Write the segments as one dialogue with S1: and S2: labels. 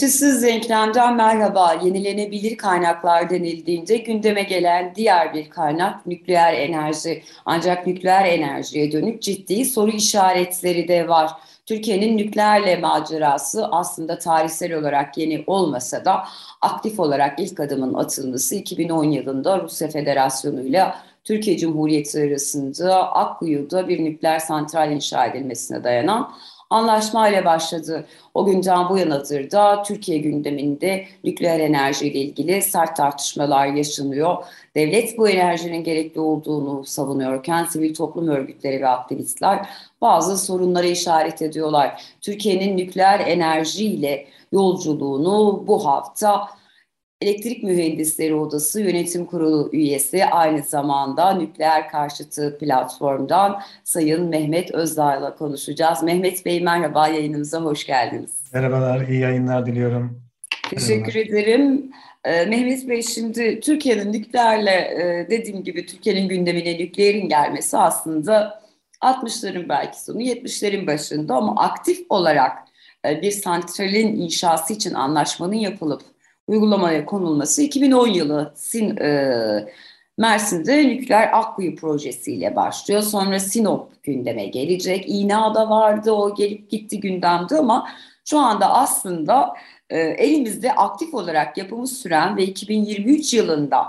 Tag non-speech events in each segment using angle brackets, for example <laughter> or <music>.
S1: Eşitsiz denklemden merhaba. Yenilenebilir kaynaklar denildiğinde gündeme gelen diğer bir kaynak nükleer enerji. Ancak nükleer enerjiye dönük ciddi soru işaretleri de var. Türkiye'nin nükleerle macerası aslında tarihsel olarak yeni olmasa da aktif olarak ilk adımın atılması 2010 yılında Rusya Federasyonu ile Türkiye Cumhuriyeti arasında Akkuyu'da bir nükleer santral inşa edilmesine dayanan anlaşma ile başladı. O günden bu yanadır da Türkiye gündeminde nükleer enerji ile ilgili sert tartışmalar yaşanıyor. Devlet bu enerjinin gerekli olduğunu savunuyorken sivil toplum örgütleri ve aktivistler bazı sorunlara işaret ediyorlar. Türkiye'nin nükleer enerji ile yolculuğunu bu hafta Elektrik Mühendisleri Odası Yönetim Kurulu üyesi aynı zamanda nükleer karşıtı platformdan Sayın Mehmet Özdağ'la konuşacağız. Mehmet Bey merhaba yayınımıza hoş geldiniz.
S2: Merhabalar, iyi yayınlar diliyorum.
S1: Teşekkür Merhabalar. ederim. Ee, Mehmet Bey şimdi Türkiye'nin nükleerle e, dediğim gibi Türkiye'nin gündemine nükleerin gelmesi aslında 60'ların belki sonu 70'lerin başında ama aktif olarak e, bir santralin inşası için anlaşmanın yapılıp uygulamaya konulması 2010 yılı Sin, e, Mersin'de nükleer Akkuyu projesiyle başlıyor. Sonra Sinop gündeme gelecek. İNA'da vardı o gelip gitti gündemde ama şu anda aslında e, elimizde aktif olarak yapımı süren ve 2023 yılında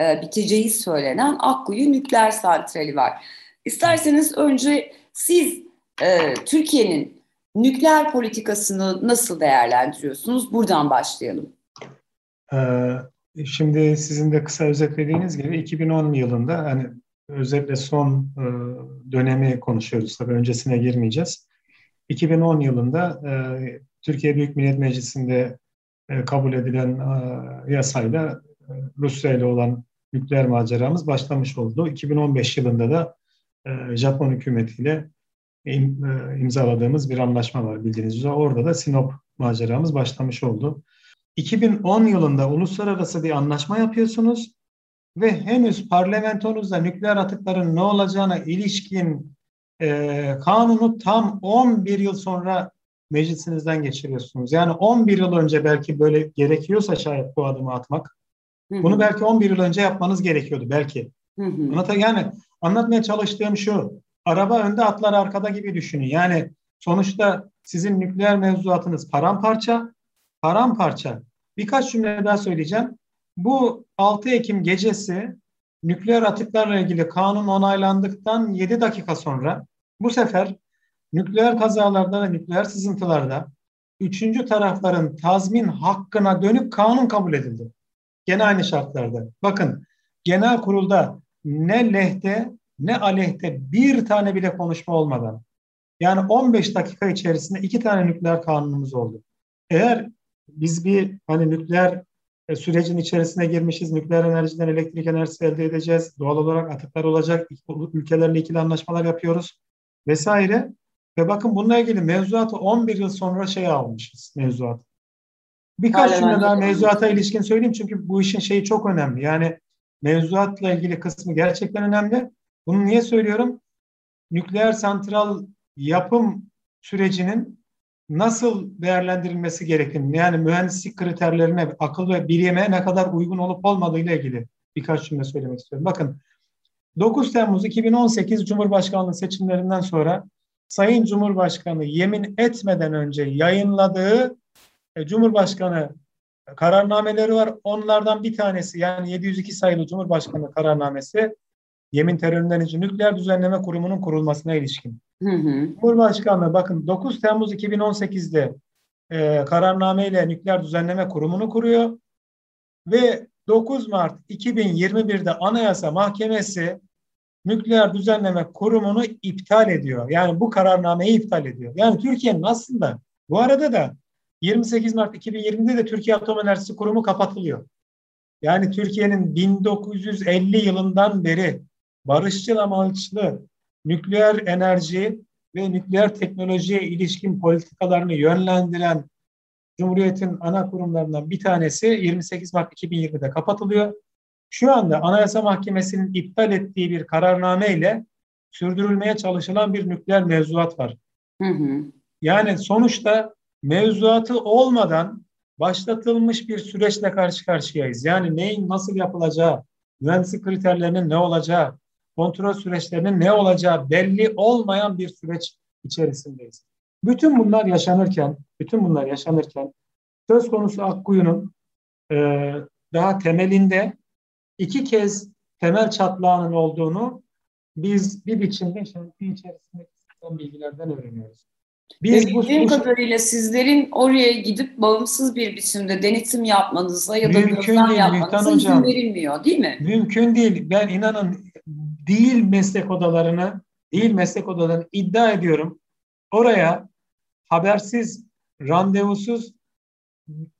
S1: e, biteceği söylenen Akkuyu nükleer santrali var. İsterseniz önce siz e, Türkiye'nin nükleer politikasını nasıl değerlendiriyorsunuz? Buradan başlayalım.
S2: Ee, şimdi sizin de kısa özetlediğiniz gibi 2010 yılında hani özellikle son e, dönemi konuşuyoruz tabii öncesine girmeyeceğiz. 2010 yılında e, Türkiye Büyük Millet Meclisi'nde e, kabul edilen yasayla Rusya ile olan nükleer maceramız başlamış oldu. 2015 yılında da Japon hükümetiyle imzaladığımız bir anlaşma var bildiğiniz üzere. Orada da Sinop maceramız başlamış oldu. 2010 yılında uluslararası bir anlaşma yapıyorsunuz ve henüz parlamentonuzda nükleer atıkların ne olacağına ilişkin e, kanunu tam 11 yıl sonra meclisinizden geçiriyorsunuz. Yani 11 yıl önce belki böyle gerekiyorsa şayet bu adımı atmak. Hı hı. Bunu belki 11 yıl önce yapmanız gerekiyordu belki. Hı hı. Anlata, yani anlatmaya çalıştığım şu. Araba önde atlar arkada gibi düşünün. Yani sonuçta sizin nükleer mevzuatınız paramparça paramparça. Birkaç cümle daha söyleyeceğim. Bu 6 Ekim gecesi nükleer atıklarla ilgili kanun onaylandıktan 7 dakika sonra bu sefer nükleer kazalarda ve nükleer sızıntılarda üçüncü tarafların tazmin hakkına dönük kanun kabul edildi. Gene aynı şartlarda. Bakın genel kurulda ne lehte ne aleyhte bir tane bile konuşma olmadan yani 15 dakika içerisinde iki tane nükleer kanunumuz oldu. Eğer biz bir hani nükleer e, sürecin içerisine girmişiz. Nükleer enerjiden elektrik enerjisi elde edeceğiz. Doğal olarak atıklar olacak. Ülkelerle ikili anlaşmalar yapıyoruz vesaire. Ve bakın bununla ilgili mevzuatı 11 yıl sonra şey almışız mevzuat. Birkaç cümle daha mevzuata ilişkin söyleyeyim çünkü bu işin şeyi çok önemli. Yani mevzuatla ilgili kısmı gerçekten önemli. Bunu niye söylüyorum? Nükleer santral yapım sürecinin nasıl değerlendirilmesi gerektiğini yani mühendislik kriterlerine, akıl ve bilime ne kadar uygun olup olmadığı ile ilgili birkaç cümle söylemek istiyorum. Bakın 9 Temmuz 2018 Cumhurbaşkanlığı seçimlerinden sonra Sayın Cumhurbaşkanı yemin etmeden önce yayınladığı e, Cumhurbaşkanı kararnameleri var. Onlardan bir tanesi yani 702 sayılı Cumhurbaşkanı kararnamesi yemin teröründen önce nükleer düzenleme kurumunun kurulmasına ilişkin. Hı hı. Cumhurbaşkanlığı bakın 9 Temmuz 2018'de e, kararnameyle nükleer düzenleme kurumunu kuruyor ve 9 Mart 2021'de Anayasa Mahkemesi nükleer düzenleme kurumunu iptal ediyor. Yani bu kararnameyi iptal ediyor. Yani Türkiye'nin aslında bu arada da 28 Mart 2020'de de Türkiye Atom Enerjisi Kurumu kapatılıyor. Yani Türkiye'nin 1950 yılından beri barışçıl amaçlı nükleer enerji ve nükleer teknolojiye ilişkin politikalarını yönlendiren Cumhuriyet'in ana kurumlarından bir tanesi 28 Mart 2020'de kapatılıyor. Şu anda Anayasa Mahkemesi'nin iptal ettiği bir kararname ile sürdürülmeye çalışılan bir nükleer mevzuat var. Hı hı. Yani sonuçta mevzuatı olmadan başlatılmış bir süreçle karşı karşıyayız. Yani neyin nasıl yapılacağı, mühendislik kriterlerinin ne olacağı, kontrol süreçlerinin ne olacağı belli olmayan bir süreç içerisindeyiz. Bütün bunlar yaşanırken, bütün bunlar yaşanırken söz konusu Akkuyu'nun e, daha temelinde iki kez temel çatlağının olduğunu biz bir biçimde şantiye içerisindeki bilgilerden öğreniyoruz.
S1: Biz bu, bu kadarıyla sizlerin oraya gidip bağımsız bir biçimde denetim yapmanıza ya da gözlem yapmanıza izin verilmiyor değil mi?
S2: Mümkün değil. Ben inanın değil meslek odalarını, değil meslek odalarını iddia ediyorum. Oraya habersiz, randevusuz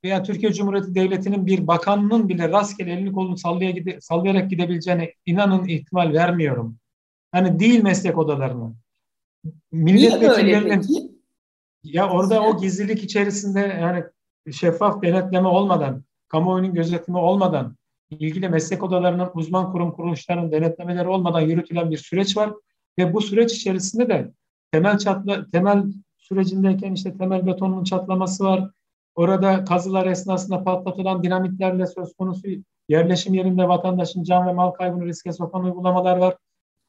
S2: veya Türkiye Cumhuriyeti Devleti'nin bir bakanının bile rastgele elini kolunu sallaya gide, sallayarak gidebileceğine inanın ihtimal vermiyorum. Hani değil meslek odalarını. Milletvekillerinin ya orada o gizlilik içerisinde yani şeffaf denetleme olmadan, kamuoyunun gözetimi olmadan, ilgili meslek odalarının, uzman kurum kuruluşlarının denetlemeleri olmadan yürütülen bir süreç var ve bu süreç içerisinde de temel çatla temel sürecindeyken işte temel betonun çatlaması var. Orada kazılar esnasında patlatılan dinamitlerle söz konusu yerleşim yerinde vatandaşın can ve mal kaybını riske sokan uygulamalar var.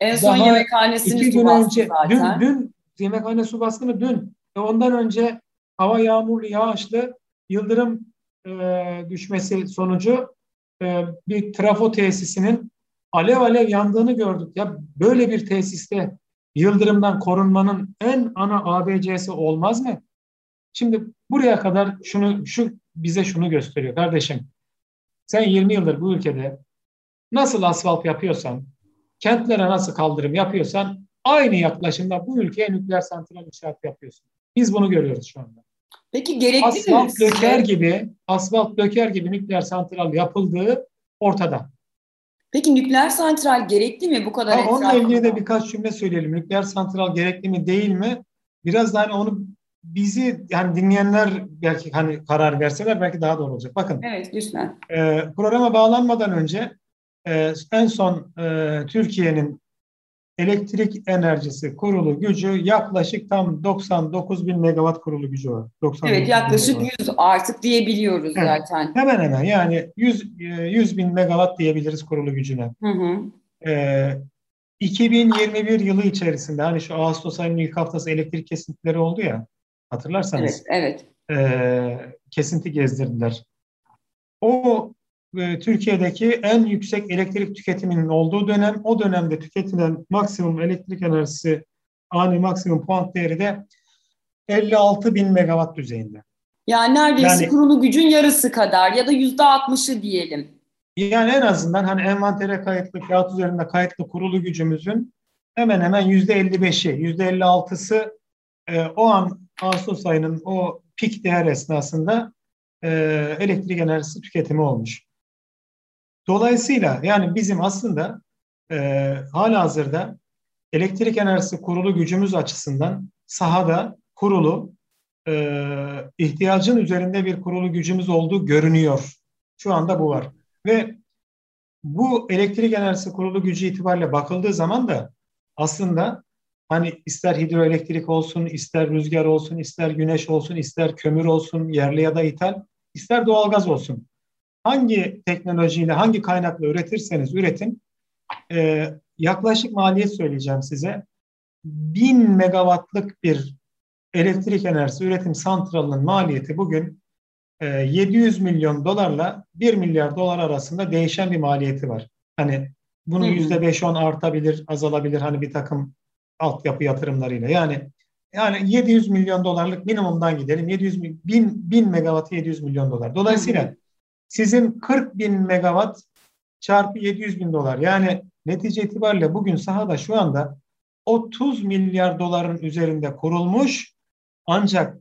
S1: En son Daha yemekhanesini iki gün önce,
S2: zaten. Dün, dün yemekhane su baskını dün ve ondan önce hava yağmurlu, yağışlı, yıldırım e, düşmesi sonucu e, bir trafo tesisinin alev alev yandığını gördük. Ya böyle bir tesiste yıldırımdan korunmanın en ana ABC'si olmaz mı? Şimdi buraya kadar şunu şu bize şunu gösteriyor kardeşim. Sen 20 yıldır bu ülkede nasıl asfalt yapıyorsan, kentlere nasıl kaldırım yapıyorsan aynı yaklaşımda bu ülkeye nükleer santral inşaat yapıyorsun. Biz bunu görüyoruz şu anda.
S1: Peki gerekli
S2: asfalt mi? döker gibi, asfalt döker gibi nükleer santral yapıldığı ortada.
S1: Peki nükleer santral gerekli mi bu kadar
S2: ha, Onunla ilgili de birkaç cümle söyleyelim. Nükleer santral gerekli mi değil mi? Biraz da hani onu bizi yani dinleyenler belki hani karar verseler belki daha doğru olacak. Bakın.
S1: Evet lütfen.
S2: E, programa bağlanmadan önce e, en son e, Türkiye'nin elektrik enerjisi kurulu gücü yaklaşık tam 99 bin megawatt kurulu gücü var.
S1: evet yaklaşık megawatt. 100 artık diyebiliyoruz evet. zaten.
S2: Hemen hemen yani 100, 100 bin megawatt diyebiliriz kurulu gücüne. Hı hı. Ee, 2021 yılı içerisinde hani şu Ağustos ayının ilk haftası elektrik kesintileri oldu ya hatırlarsanız.
S1: Evet,
S2: evet. E, kesinti gezdirdiler. O e, Türkiye'deki en yüksek elektrik tüketiminin olduğu dönem. O dönemde tüketilen maksimum elektrik enerjisi ani maksimum puan değeri de 56 bin megawatt düzeyinde.
S1: Yani neredeyse yani, kurulu gücün yarısı kadar ya da yüzde altmışı diyelim.
S2: Yani en azından hani envantere kayıtlı, kağıt üzerinde kayıtlı kurulu gücümüzün hemen hemen yüzde 55'i, yüzde 56'sı e, o an Ağustos ayının o pik değer esnasında e, elektrik enerjisi tüketimi olmuş. Dolayısıyla yani bizim aslında e, hala hazırda elektrik enerjisi kurulu gücümüz açısından sahada kurulu e, ihtiyacın üzerinde bir kurulu gücümüz olduğu görünüyor. Şu anda bu var. Ve bu elektrik enerjisi kurulu gücü itibariyle bakıldığı zaman da aslında hani ister hidroelektrik olsun, ister rüzgar olsun, ister güneş olsun, ister kömür olsun, yerli ya da ithal, ister doğalgaz olsun hangi teknolojiyle, hangi kaynakla üretirseniz üretin, e, yaklaşık maliyet söyleyeceğim size. 1000 megawattlık bir elektrik enerjisi üretim santralının maliyeti bugün e, 700 milyon dolarla 1 milyar dolar arasında değişen bir maliyeti var. Hani bunun yüzde 5-10 artabilir, azalabilir hani bir takım altyapı yatırımlarıyla. Yani yani 700 milyon dolarlık minimumdan gidelim. 700 bin, 1000, 1000 megawatt 700 milyon dolar. Dolayısıyla hı hı sizin 40 bin megawatt çarpı 700 bin dolar. Yani netice itibariyle bugün sahada şu anda 30 milyar doların üzerinde kurulmuş ancak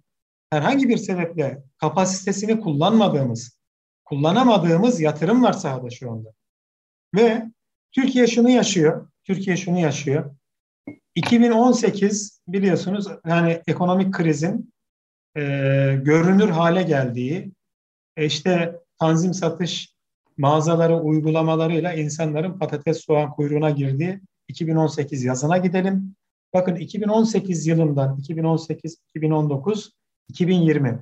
S2: herhangi bir sebeple kapasitesini kullanmadığımız, kullanamadığımız yatırım var sahada şu anda. Ve Türkiye şunu yaşıyor, Türkiye şunu yaşıyor. 2018 biliyorsunuz yani ekonomik krizin e, görünür hale geldiği, e işte tanzim satış mağazaları uygulamalarıyla insanların patates soğan kuyruğuna girdiği 2018 yazına gidelim. Bakın 2018 yılından 2018, 2019, 2020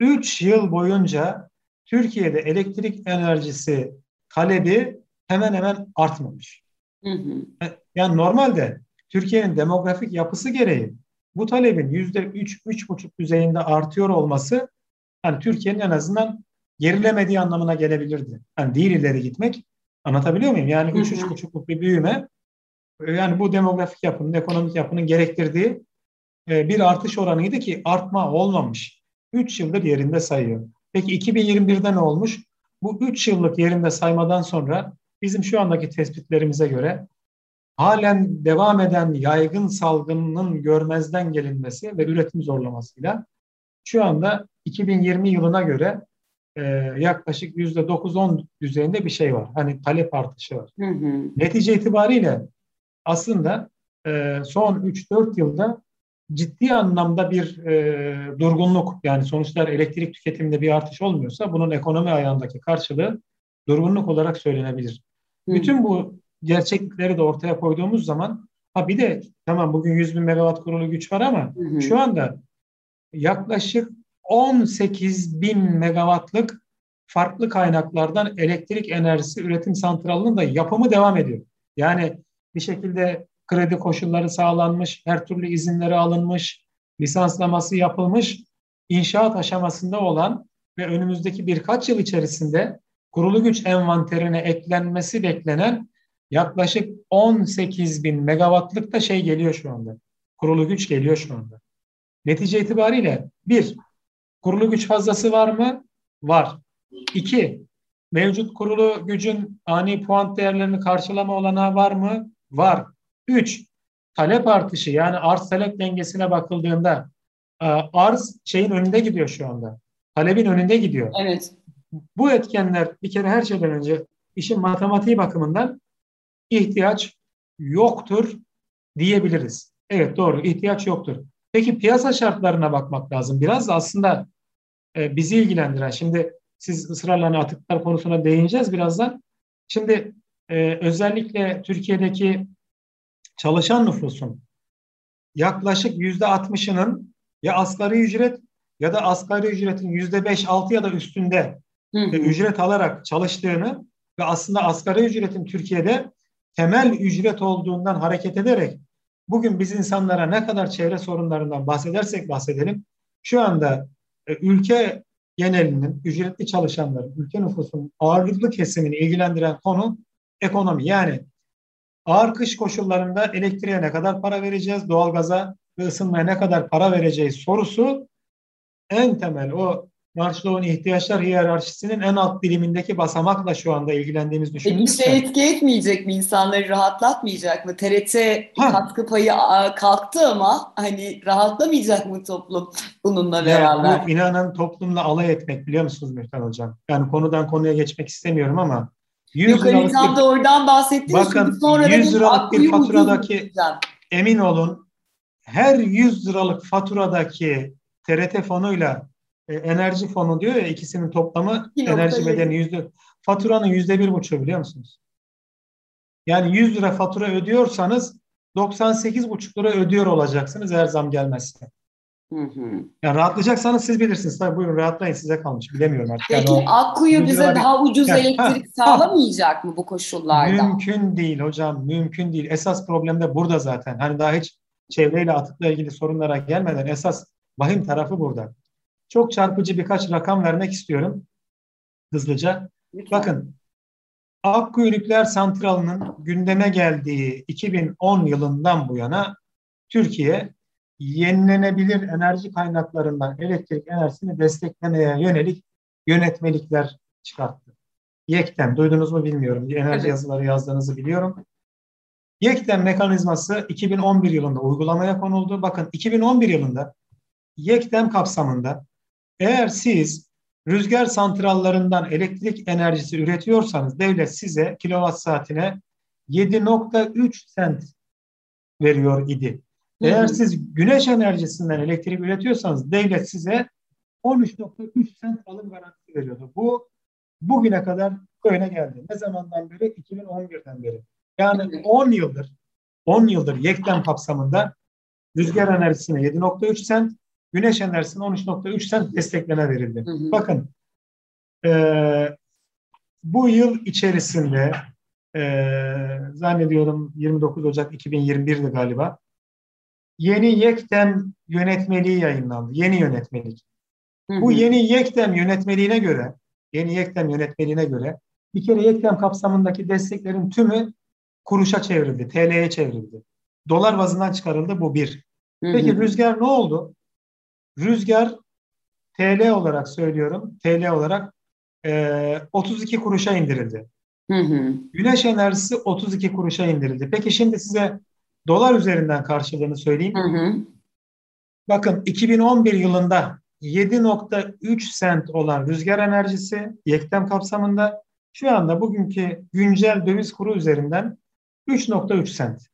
S2: 3 yıl boyunca Türkiye'de elektrik enerjisi talebi hemen hemen artmamış. Hı hı. E, yani normalde Türkiye'nin demografik yapısı gereği bu talebin yüzde üç, üç buçuk düzeyinde artıyor olması hani Türkiye'nin en azından gerilemediği anlamına gelebilirdi. Hani değil ileri gitmek anlatabiliyor muyum? Yani üç, üç buçukluk bir büyüme yani bu demografik yapının, ekonomik yapının gerektirdiği e, bir artış oranıydı ki artma olmamış. 3 yıldır yerinde sayıyor. Peki 2021'de ne olmuş? Bu 3 yıllık yerinde saymadan sonra bizim şu andaki tespitlerimize göre halen devam eden yaygın salgının görmezden gelinmesi ve üretim zorlamasıyla şu anda 2020 yılına göre e, yaklaşık %9-10 düzeyinde bir şey var. Hani talep artışı var. Hı hı. Netice itibariyle aslında e, son 3-4 yılda ciddi anlamda bir e, durgunluk yani sonuçlar elektrik tüketiminde bir artış olmuyorsa bunun ekonomi ayağındaki karşılığı durgunluk olarak söylenebilir. Hı. Bütün bu gerçeklikleri de ortaya koyduğumuz zaman ha bir de tamam bugün 100 bin megawatt kurulu güç var ama hı hı. şu anda yaklaşık 18 bin megawattlık farklı kaynaklardan elektrik enerjisi üretim santralının da yapımı devam ediyor. Yani bir şekilde kredi koşulları sağlanmış, her türlü izinleri alınmış, lisanslaması yapılmış, inşaat aşamasında olan ve önümüzdeki birkaç yıl içerisinde kurulu güç envanterine eklenmesi beklenen yaklaşık 18 bin megawattlık da şey geliyor şu anda. Kurulu güç geliyor şu anda. Netice itibariyle bir, kurulu güç fazlası var mı? Var. İki, mevcut kurulu gücün ani puan değerlerini karşılama olanağı var mı? Var. Üç, talep artışı yani arz talep dengesine bakıldığında e, arz şeyin önünde gidiyor şu anda. Talebin önünde gidiyor.
S1: Evet.
S2: Bu etkenler bir kere her şeyden önce işin matematiği bakımından ihtiyaç yoktur diyebiliriz. Evet doğru ihtiyaç yoktur. Peki piyasa şartlarına bakmak lazım. Biraz da aslında e, bizi ilgilendiren şimdi siz ısrarla atıklar konusuna değineceğiz birazdan. Şimdi e, özellikle Türkiye'deki çalışan nüfusun yaklaşık yüzde altmışının ya asgari ücret ya da asgari ücretin yüzde beş, altı ya da üstünde hı hı. ücret alarak çalıştığını ve aslında asgari ücretin Türkiye'de temel ücret olduğundan hareket ederek bugün biz insanlara ne kadar çevre sorunlarından bahsedersek bahsedelim şu anda e, ülke genelinin ücretli çalışanların, ülke nüfusunun ağırlıklı kesimini ilgilendiren konu ekonomi. Yani ağır kış koşullarında elektriğe ne kadar para vereceğiz, doğalgaza ve ısınmaya ne kadar para vereceğiz sorusu en temel o Maslow'un ihtiyaçlar hiyerarşisinin en alt dilimindeki basamakla şu anda ilgilendiğimiz düşünülürse.
S1: Bir şey etki etmeyecek mi insanları rahatlatmayacak mı? TRT ha. katkı payı kalktı ama hani rahatlamayacak mı toplum bununla ya, beraber?
S2: Bu inanın toplumla alay etmek biliyor musunuz Mühtan Hocam? Yani konudan konuya geçmek istemiyorum ama
S1: 100 Yok hani tam da oradan bahsettiniz.
S2: Bakın sonra 100 liralık bir faturadaki emin olun her 100 liralık faturadaki TRT fonuyla e, enerji fonu diyor ya ikisinin toplamı enerji bedeni yüzde faturanın yüzde bir buçuğu biliyor musunuz? Yani 100 lira fatura ödüyorsanız 98 buçuk lira ödüyor olacaksınız eğer zam gelmezse. Hı hı. Yani rahatlayacaksanız siz bilirsiniz. Tabii buyurun rahatlayın size kalmış. Bilemiyorum artık.
S1: Peki yani Akkuyu bize bir... daha ucuz yani, elektrik ha, sağlamayacak ha. mı bu koşullarda?
S2: Mümkün değil hocam. Mümkün değil. Esas problem de burada zaten. Hani daha hiç çevreyle atıkla ilgili sorunlara gelmeden esas vahim tarafı burada. Çok çarpıcı birkaç rakam vermek istiyorum hızlıca. Lütfen. Bakın Akkuyu Nükleer Santralı'nın gündeme geldiği 2010 yılından bu yana Türkiye yenilenebilir enerji kaynaklarından elektrik enerjisini desteklemeye yönelik yönetmelikler çıkarttı. Yekten duydunuz mu bilmiyorum. Enerji evet. yazıları yazdığınızı biliyorum. Yekten mekanizması 2011 yılında uygulamaya konuldu. Bakın 2011 yılında Yekten kapsamında eğer siz rüzgar santrallarından elektrik enerjisi üretiyorsanız devlet size kilowatt saatine 7.3 sent veriyor idi. Eğer siz güneş enerjisinden elektrik üretiyorsanız devlet size 13.3 sent alım garantisi veriyordu. Bu bugüne kadar böyle geldi. Ne zamandan beri? 2011'den beri. Yani 10 yıldır 10 yıldır yekten kapsamında rüzgar enerjisine 7.3 sent, güneş enerjisine 13.3 sent destekleme verildi. Hı hı. Bakın e, bu yıl içerisinde e, zannediyorum 29 Ocak 2021'di galiba yeni yektem yönetmeliği yayınlandı. Yeni yönetmelik. Hı hı. Bu yeni yektem yönetmeliğine göre yeni yektem yönetmeliğine göre bir kere yektem kapsamındaki desteklerin tümü kuruşa çevrildi, TL'ye çevrildi. Dolar bazından çıkarıldı bu bir. Peki rüzgar ne oldu? Rüzgar TL olarak söylüyorum, TL olarak e, 32 kuruşa indirildi. Hı hı. Güneş enerjisi 32 kuruşa indirildi. Peki şimdi size dolar üzerinden karşılığını söyleyeyim. Hı hı. Bakın 2011 yılında 7.3 sent olan rüzgar enerjisi yektem kapsamında şu anda bugünkü güncel döviz kuru üzerinden 3.3 sent.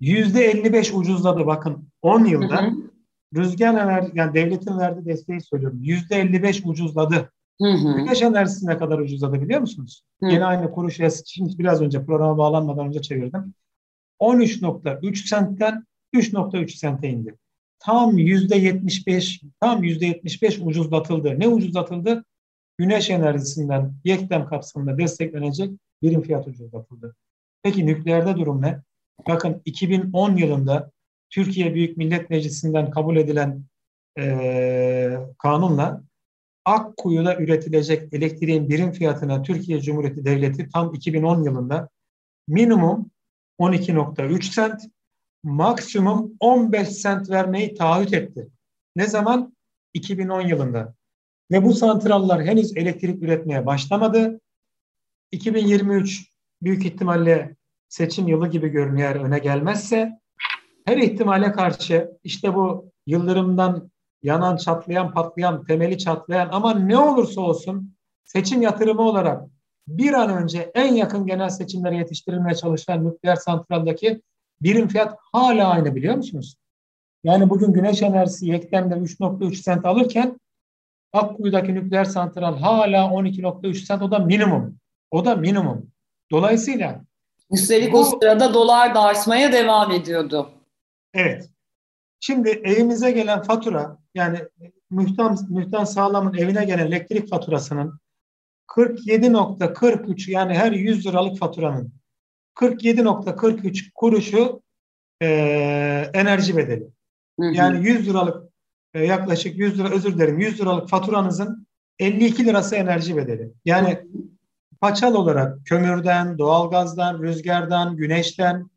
S2: %55 ucuzladı bakın 10 yılda. Hı hı. Rüzgar enerji yani devletin verdiği desteği söylüyorum. %55 ucuzladı. Hı hı. Güneş enerjisi ne kadar ucuzladı biliyor musunuz? Hı. Yine aynı kuruş şimdi biraz önce programa bağlanmadan önce çevirdim. 13.3 sentten 3.3 sente indi. Tam %75 tam %75 ucuzlatıldı. Ne ucuzlatıldı? Güneş enerjisinden yektem kapsamında desteklenecek birim fiyat ucuzlatıldı. Peki nükleerde durum ne? Bakın 2010 yılında Türkiye Büyük Millet Meclisi'nden kabul edilen e, kanunla Akkuyu'da üretilecek elektriğin birim fiyatına Türkiye Cumhuriyeti Devleti tam 2010 yılında minimum 12.3 sent, maksimum 15 sent vermeyi taahhüt etti. Ne zaman? 2010 yılında. Ve bu santrallar henüz elektrik üretmeye başlamadı. 2023 büyük ihtimalle seçim yılı gibi görünüyor öne gelmezse. Her ihtimale karşı işte bu yıldırımdan yanan, çatlayan, patlayan, temeli çatlayan ama ne olursa olsun seçim yatırımı olarak bir an önce en yakın genel seçimlere yetiştirilmeye çalışan nükleer santraldaki birim fiyat hala aynı biliyor musunuz? Yani bugün güneş enerjisi yeklemde 3.3 sent alırken Akkuyu'daki nükleer santral hala 12.3 sent o da minimum. O da minimum. Dolayısıyla
S1: Üstelik bu, o sırada dolar da artmaya devam ediyordu.
S2: Evet. Şimdi evimize gelen fatura yani Mühtan, Mühtan Sağlam'ın evine gelen elektrik faturasının 47.43 yani her 100 liralık faturanın 47.43 kuruşu e, enerji bedeli. Hı hı. Yani 100 liralık e, yaklaşık 100 lira özür dilerim 100 liralık faturanızın 52 lirası enerji bedeli. Yani paçal olarak kömürden, doğalgazdan, rüzgardan, güneşten,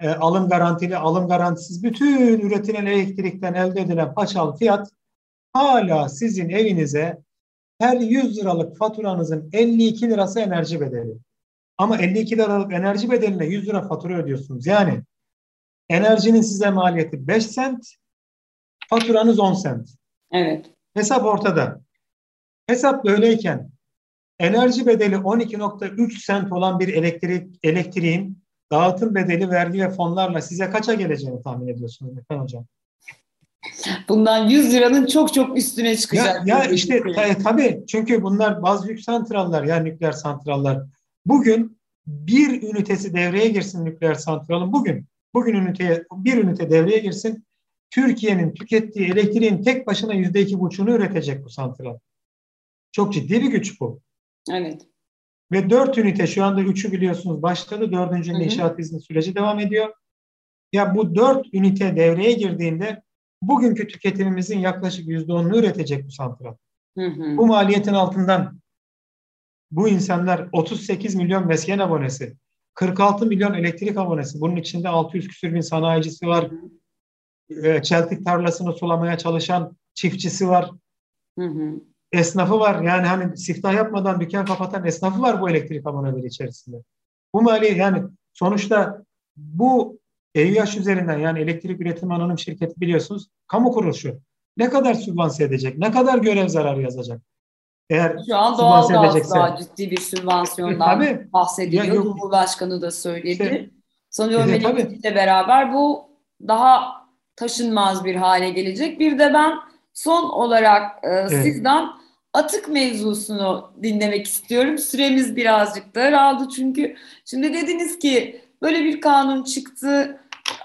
S2: e, alım garantili, alım garantisiz bütün üretilen elektrikten elde edilen paçal fiyat hala sizin evinize her 100 liralık faturanızın 52 lirası enerji bedeli. Ama 52 liralık enerji bedeline 100 lira fatura ödüyorsunuz. Yani enerjinin size maliyeti 5 sent, faturanız 10 sent.
S1: Evet.
S2: Hesap ortada. Hesap böyleyken enerji bedeli 12.3 sent olan bir elektrik elektriğin dağıtım bedeli vergi ve fonlarla size kaça geleceğini tahmin ediyorsunuz Mekan Hocam?
S1: Bundan 100 liranın çok çok üstüne çıkacak.
S2: Ya, ya işte e, tabii çünkü bunlar bazı büyük santrallar yani nükleer santrallar. Bugün bir ünitesi devreye girsin nükleer santralın bugün. Bugün üniteye bir ünite devreye girsin. Türkiye'nin tükettiği elektriğin tek başına yüzde iki buçuğunu üretecek bu santral. Çok ciddi bir güç bu.
S1: Evet.
S2: Ve dört ünite şu anda üçü biliyorsunuz başladı. Dördüncünün inşaat izni süreci devam ediyor. Ya bu dört ünite devreye girdiğinde bugünkü tüketimimizin yaklaşık yüzde onunu üretecek bu santral. Hı hı. Bu maliyetin altından bu insanlar 38 milyon mesken abonesi, 46 milyon elektrik abonesi, bunun içinde 600 küsür bin sanayicisi var, e, çeltik tarlasını sulamaya çalışan çiftçisi var, hı hı. Esnafı var. Yani hani siftah yapmadan dükkan kapatan esnafı var bu elektrik aboneleri içerisinde. Bu mali yani sonuçta bu EÜH üzerinden yani elektrik üretim anonim şirketi biliyorsunuz kamu kuruluşu. Ne kadar sübvanse edecek? Ne kadar görev zararı yazacak?
S1: Eğer Şu an doğalgazda ciddi bir sübvansiyondan e, bahsediliyor. Ya, Cumhurbaşkanı da söyledi. İşte, Sanıyorum e, ile beraber bu daha taşınmaz bir hale gelecek. Bir de ben son olarak e, evet. sizden atık mevzusunu dinlemek istiyorum. Süremiz birazcık daraldı çünkü şimdi dediniz ki böyle bir kanun çıktı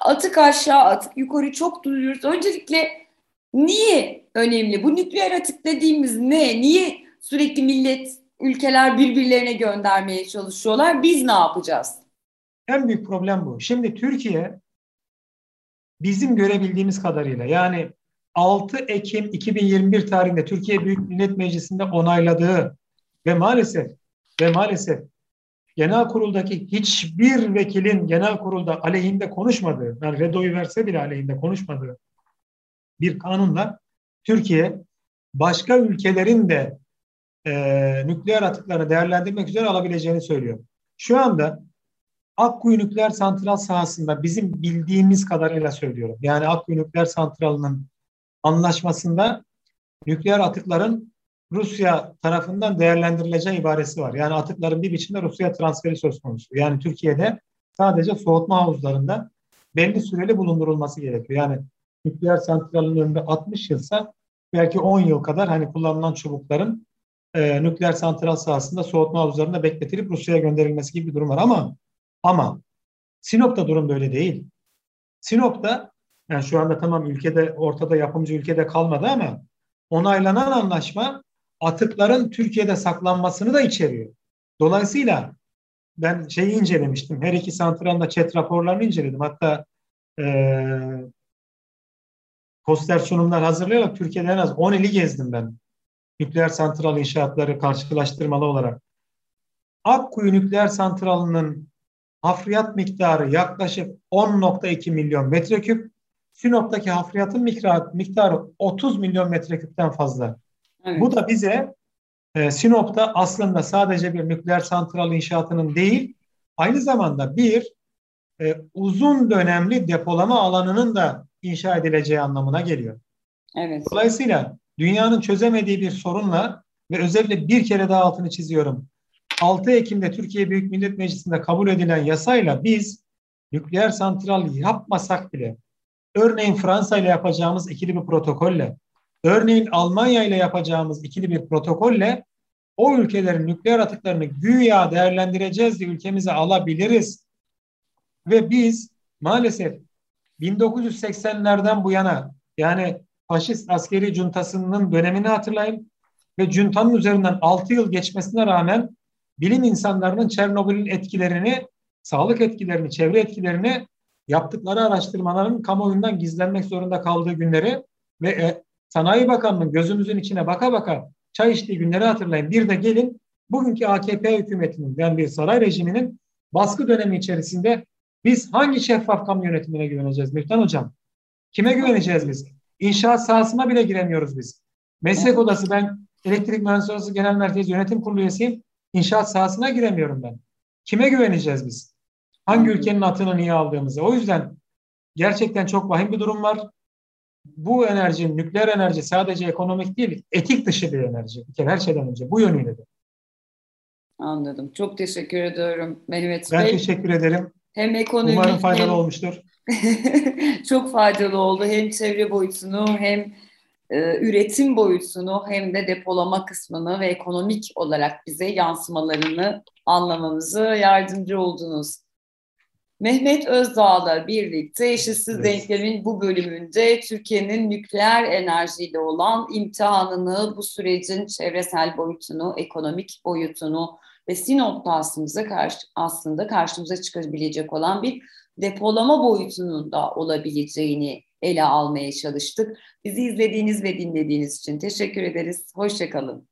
S1: atık aşağı atık yukarı çok duyuyoruz. Öncelikle Niye önemli? Bu nükleer atık dediğimiz ne? Niye sürekli millet, ülkeler birbirlerine göndermeye çalışıyorlar? Biz ne yapacağız?
S2: En büyük problem bu. Şimdi Türkiye bizim görebildiğimiz kadarıyla yani 6 Ekim 2021 tarihinde Türkiye Büyük Millet Meclisi'nde onayladığı ve maalesef ve maalesef genel kuruldaki hiçbir vekilin genel kurulda aleyhinde konuşmadığı, yani redoyu verse bile aleyhinde konuşmadığı bir kanunla Türkiye başka ülkelerin de e, nükleer atıklarını değerlendirmek üzere alabileceğini söylüyor. Şu anda Akkuyu Nükleer Santral sahasında bizim bildiğimiz kadarıyla söylüyorum. Yani Akkuyu Nükleer Santralı'nın anlaşmasında nükleer atıkların Rusya tarafından değerlendirileceği ibaresi var. Yani atıkların bir biçimde Rusya transferi söz konusu. Yani Türkiye'de sadece soğutma havuzlarında belli süreli bulundurulması gerekiyor. Yani nükleer santralın ömrü 60 yılsa belki 10 yıl kadar hani kullanılan çubukların e, nükleer santral sahasında soğutma havuzlarında bekletilip Rusya'ya gönderilmesi gibi bir durum var. Ama ama Sinop'ta durum böyle değil. Sinop'ta yani şu anda tamam ülkede ortada yapımcı ülkede kalmadı ama onaylanan anlaşma atıkların Türkiye'de saklanmasını da içeriyor. Dolayısıyla ben şeyi incelemiştim. Her iki santralda chat raporlarını inceledim. Hatta e, poster sunumlar hazırlayarak Türkiye'de en az 10 ili gezdim ben. Nükleer santral inşaatları karşılaştırmalı olarak. Akkuyu nükleer santralının hafriyat miktarı yaklaşık 10.2 milyon metreküp. Sinop'taki hafriyatın miktarı 30 milyon metreküpten fazla. Evet. Bu da bize e, Sinop'ta aslında sadece bir nükleer santral inşaatının değil, aynı zamanda bir e, uzun dönemli depolama alanının da inşa edileceği anlamına geliyor. Evet. Dolayısıyla dünyanın çözemediği bir sorunla ve özellikle bir kere daha altını çiziyorum. 6 Ekim'de Türkiye Büyük Millet Meclisi'nde kabul edilen yasayla biz nükleer santral yapmasak bile örneğin Fransa ile yapacağımız ikili bir protokolle örneğin Almanya ile yapacağımız ikili bir protokolle o ülkelerin nükleer atıklarını güya değerlendireceğiz diye ülkemize alabiliriz. Ve biz maalesef 1980'lerden bu yana yani faşist askeri cuntasının dönemini hatırlayın ve cuntanın üzerinden 6 yıl geçmesine rağmen bilim insanlarının Çernobil'in etkilerini, sağlık etkilerini, çevre etkilerini yaptıkları araştırmaların kamuoyundan gizlenmek zorunda kaldığı günleri ve e, Sanayi Bakanlığı'nın gözümüzün içine baka baka çay içtiği günleri hatırlayın. Bir de gelin bugünkü AKP hükümetinin yani bir saray rejiminin baskı dönemi içerisinde biz hangi şeffaf kamu yönetimine güveneceğiz Mürtan Hocam? Kime güveneceğiz biz? İnşaat sahasına bile giremiyoruz biz. Meslek odası ben Elektrik Mühendisliği Genel Merkez Yönetim Kurulu üyesiyim. İnşaat sahasına giremiyorum ben. Kime güveneceğiz biz? Hangi ülkenin atını niye aldığımızı. O yüzden gerçekten çok vahim bir durum var. Bu enerji, nükleer enerji sadece ekonomik değil, etik dışı bir enerji. Bir kere her şeyden önce bu yönüyle de.
S1: Anladım. Çok teşekkür ediyorum Mehmet
S2: ben Bey. Ben teşekkür ederim.
S1: Hem ekonomi
S2: Umarım faydalı hem... olmuştur. <laughs>
S1: çok faydalı oldu. Hem çevre boyutunu hem e, üretim boyutunu hem de depolama kısmını ve ekonomik olarak bize yansımalarını anlamamızı yardımcı oldunuz. Mehmet Özdağ'la birlikte Eşitsiz evet. Denklem'in bu bölümünde Türkiye'nin nükleer enerjiyle olan imtihanını, bu sürecin çevresel boyutunu, ekonomik boyutunu ve Sinop'ta aslında, karşı, aslında karşımıza çıkabilecek olan bir depolama boyutunun da olabileceğini ele almaya çalıştık. Bizi izlediğiniz ve dinlediğiniz için teşekkür ederiz. Hoşçakalın.